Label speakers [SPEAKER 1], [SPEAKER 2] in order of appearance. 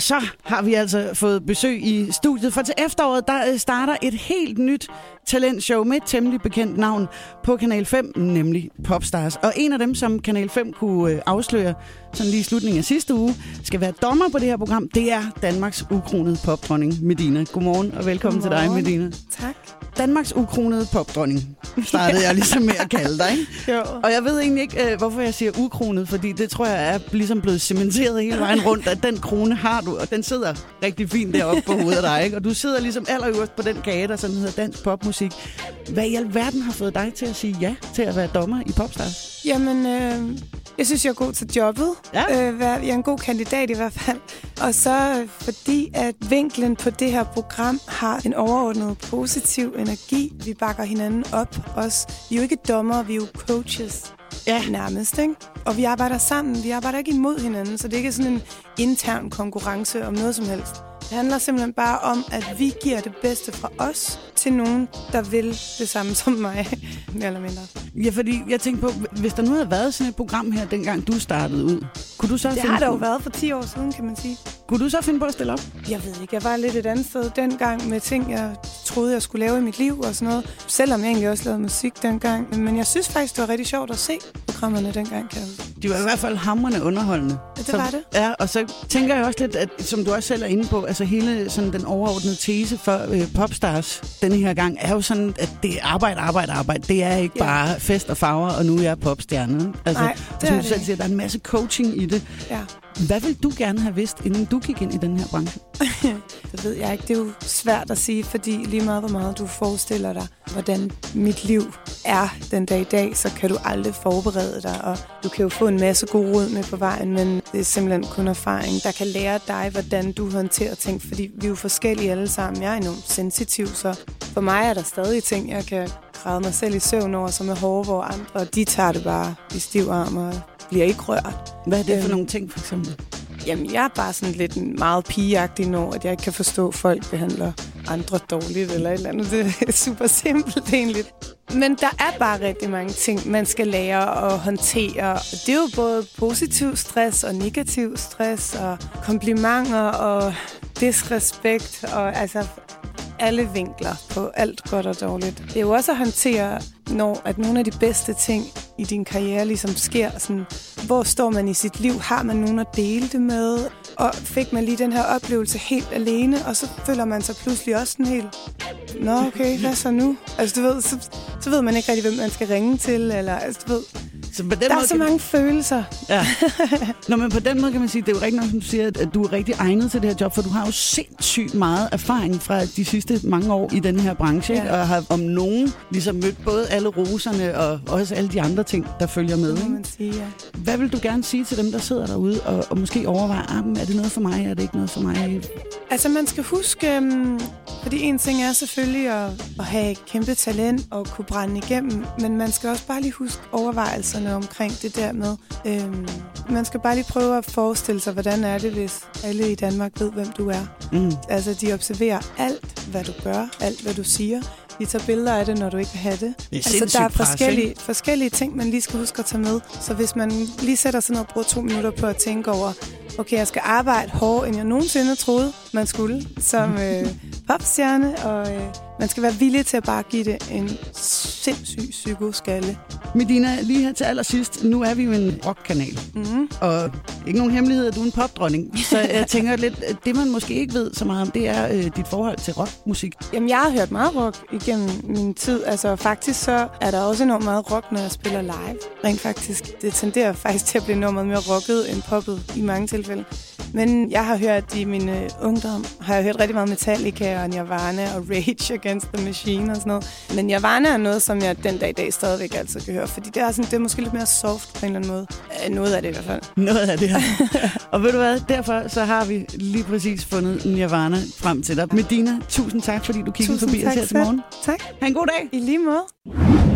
[SPEAKER 1] Så har vi altså fået besøg i studiet, for til efteråret der øh, starter et helt nyt talentshow med et temmelig bekendt navn på Kanal 5, nemlig Popstars. Og en af dem, som Kanal 5 kunne øh, afsløre sådan lige i slutningen af sidste uge, skal være dommer på det her program, det er Danmarks ukronede popdronning Medina. Godmorgen og velkommen
[SPEAKER 2] Godmorgen.
[SPEAKER 1] til dig, Medina.
[SPEAKER 2] Tak.
[SPEAKER 1] Danmarks ukronede popdronning startede jeg ligesom med at kalde dig, ikke?
[SPEAKER 2] Jo.
[SPEAKER 1] Og jeg ved egentlig ikke, øh, hvorfor jeg siger ukronet, fordi det tror jeg er ligesom blevet cementeret hele vejen rundt, at den krone har du, og den sidder rigtig fint deroppe på hovedet af dig, ikke? Og du sidder ligesom allerøverst på den kage, der sådan hedder dansk popmusik. Hvad i alverden har fået dig til at sige ja til at være dommer i Popstars?
[SPEAKER 2] Jamen, øh, jeg synes, jeg er god til jobbet.
[SPEAKER 1] Ja.
[SPEAKER 2] Øh, jeg er en god kandidat i hvert fald. Og så øh, fordi, at vinklen på det her program har en overordnet positiv energi. Vi bakker hinanden op også. Vi er jo ikke dommer, vi er jo coaches.
[SPEAKER 1] Ja.
[SPEAKER 2] Nærmest, ikke? Og vi arbejder sammen. Vi arbejder ikke imod hinanden, så det er ikke sådan en intern konkurrence om noget som helst. Det handler simpelthen bare om, at vi giver det bedste fra os til nogen, der vil det samme som mig, mere eller mindre.
[SPEAKER 1] Ja, fordi jeg tænkte på, hvis der nu havde været sådan et program her, dengang du startede ud, kunne du så,
[SPEAKER 2] Det
[SPEAKER 1] finde
[SPEAKER 2] har der jo været for 10 år siden, kan man sige.
[SPEAKER 1] kunne du så finde på at stille op?
[SPEAKER 2] Jeg ved ikke, jeg var lidt et andet sted dengang med ting, jeg troede, jeg skulle lave i mit liv og sådan noget. Selvom jeg egentlig også lavede musik dengang. Men jeg synes faktisk, det var rigtig sjovt at se programmerne dengang, kan jeg.
[SPEAKER 1] De var i hvert fald hamrende underholdende.
[SPEAKER 2] Ja, det
[SPEAKER 1] Så-
[SPEAKER 2] var det.
[SPEAKER 1] Ja, og så tænker jeg også lidt, at som du også selv er inde på, altså hele sådan den overordnede tese for øh, Popstars denne her gang, er jo sådan, at det er arbejde, arbejde, arbejde. Det er ikke
[SPEAKER 2] Ja.
[SPEAKER 1] bare fest og farver, og nu er jeg popstjerne. Altså,
[SPEAKER 2] Nej, det
[SPEAKER 1] som
[SPEAKER 2] er
[SPEAKER 1] du selv siger, der er en masse coaching i det.
[SPEAKER 2] Ja,
[SPEAKER 1] Hvad vil du gerne have vidst, inden du gik ind i den her branche?
[SPEAKER 2] det ved jeg ikke. Det er jo svært at sige, fordi lige meget, hvor meget du forestiller dig, hvordan mit liv er den dag i dag, så kan du aldrig forberede dig, og du kan jo få en masse gode råd med på vejen, men det er simpelthen kun erfaring, der kan lære dig, hvordan du håndterer ting, fordi vi er jo forskellige alle sammen. Jeg er enormt sensitiv, så for mig er der stadig ting, jeg kan græde mig selv i søvn over, som er hårde, hvor andre, de tager det bare i stiv arm og bliver ikke rørt.
[SPEAKER 1] Hvad er det for
[SPEAKER 2] Øhm.
[SPEAKER 1] nogle ting, for eksempel?
[SPEAKER 2] Jamen, jeg er bare sådan lidt en meget pigeagtig når, at jeg ikke kan forstå, at folk behandler andre dårligt eller et eller andet. Det er super simpelt egentlig. Men der er bare rigtig mange ting, man skal lære at håndtere. Det er jo både positiv stress og negativ stress og komplimenter og disrespekt og altså alle vinkler på alt godt og dårligt. Det er jo også at håndtere, når at nogle af de bedste ting i din karriere ligesom sker. Sådan, hvor står man i sit liv? Har man nogen at dele det med? Og fik man lige den her oplevelse helt alene, og så føler man sig pludselig også sådan helt, Nå okay, hvad så nu? Altså du ved, så, så ved man ikke rigtig, hvem man skal ringe til, eller altså du ved,
[SPEAKER 1] så på den
[SPEAKER 2] der er
[SPEAKER 1] måde
[SPEAKER 2] så
[SPEAKER 1] kan-
[SPEAKER 2] mange følelser.
[SPEAKER 1] Ja. Nå, men på den måde kan man sige, det er jo rigtig nok, som du siger, at- du er rigtig egnet til det her job, for du har jo sindssygt meget erfaring fra de sidste mange år i den her branche,
[SPEAKER 2] Ja.
[SPEAKER 1] ja. og har om nogen ligesom mødt både alle roserne og også alle de andre ting, der følger med. Ikke?
[SPEAKER 2] man sige, ja.
[SPEAKER 1] Hvad vil du gerne sige til dem, der sidder derude og, og måske overvejer, ah, er det noget for mig, er det ikke noget for mig?
[SPEAKER 2] Altså man skal huske, um, fordi en ting er selvfølgelig at, at have kæmpe talent og kunne brænde igennem, men man skal også bare lige huske overvejelserne omkring det der med. Um, man skal bare lige prøve at forestille sig, hvordan er det, hvis alle i Danmark ved, hvem du er.
[SPEAKER 1] Mm.
[SPEAKER 2] Altså de observerer alt, hvad du gør, alt, hvad du siger. De tager billeder af det, når du ikke vil have det.
[SPEAKER 1] Det
[SPEAKER 2] Altså, der er
[SPEAKER 1] pres,
[SPEAKER 2] forskellige,
[SPEAKER 1] ikke?
[SPEAKER 2] forskellige ting, man lige skal huske at tage med. Så hvis man lige sætter sig ned og bruger to minutter på at tænke over, okay, jeg skal arbejde hårdere, end jeg nogensinde troede, man skulle som øh, popstjerne, og øh, man skal være villig til at bare give det en sindssyg psykoskalle.
[SPEAKER 1] Medina, lige her til allersidst, nu er vi jo en rockkanal,
[SPEAKER 2] Mm.
[SPEAKER 1] og ikke nogen hemmelighed, at du er en popdronning. Så jeg tænker lidt, at det man måske ikke ved så meget om, det er øh, dit forhold til rockmusik.
[SPEAKER 2] Jamen, jeg har hørt meget rock igennem min tid. Altså, faktisk så er der også enormt meget rock, når jeg spiller live. Rent faktisk. Det tenderer faktisk til at blive enormt mere rocket end poppet i mange tilfælde. Men jeg har hørt i min øh, ungdom, har jeg hørt rigtig meget Metallica og Nirvana og Rage Against the Machine og sådan noget. Men Nirvana er noget, som jeg den dag i dag stadigvæk altid kan høre, fordi det er, sådan, det er måske lidt mere soft på en eller anden måde. Øh, noget af det i hvert fald.
[SPEAKER 1] Noget af det her. og ved du hvad, derfor så har vi lige præcis fundet Nirvana frem til dig. Medina, tusind tak, fordi du kiggede
[SPEAKER 2] Tusind
[SPEAKER 1] forbi os
[SPEAKER 2] tak
[SPEAKER 1] her til morgen.
[SPEAKER 2] Tak.
[SPEAKER 1] Ha' en god dag.
[SPEAKER 2] I lige måde.